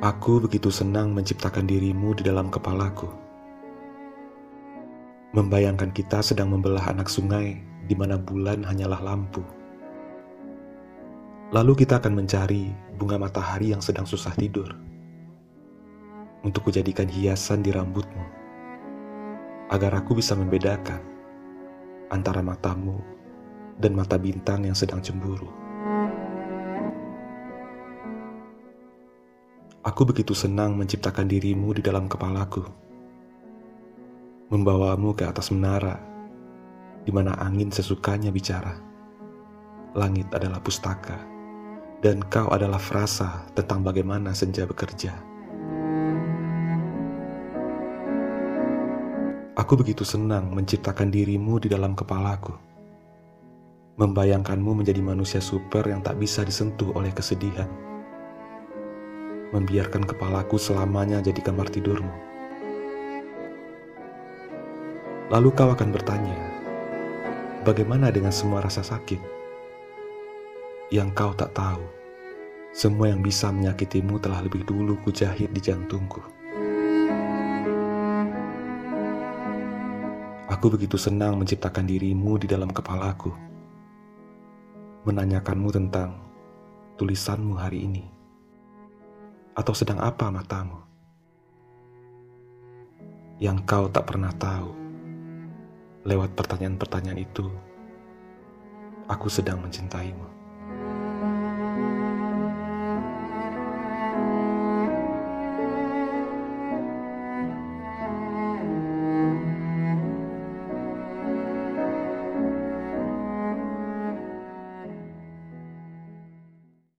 Aku begitu senang menciptakan dirimu di dalam kepalaku. Membayangkan kita sedang membelah anak sungai di mana bulan hanyalah lampu. Lalu kita akan mencari bunga matahari yang sedang susah tidur. Untuk kujadikan hiasan di rambutmu. Agar aku bisa membedakan antara matamu dan mata bintang yang sedang cemburu. Aku begitu senang menciptakan dirimu di dalam kepalaku. Membawamu ke atas menara, di mana angin sesukanya bicara. Langit adalah pustaka, dan kau adalah frasa tentang bagaimana senja bekerja. Aku begitu senang menciptakan dirimu di dalam kepalaku. Membayangkanmu menjadi manusia super yang tak bisa disentuh oleh kesedihan membiarkan kepalaku selamanya jadi kamar tidurmu. Lalu kau akan bertanya, bagaimana dengan semua rasa sakit? Yang kau tak tahu, semua yang bisa menyakitimu telah lebih dulu kujahit di jantungku. Aku begitu senang menciptakan dirimu di dalam kepalaku. Menanyakanmu tentang tulisanmu hari ini atau sedang apa matamu? Yang kau tak pernah tahu, lewat pertanyaan-pertanyaan itu, aku sedang mencintaimu.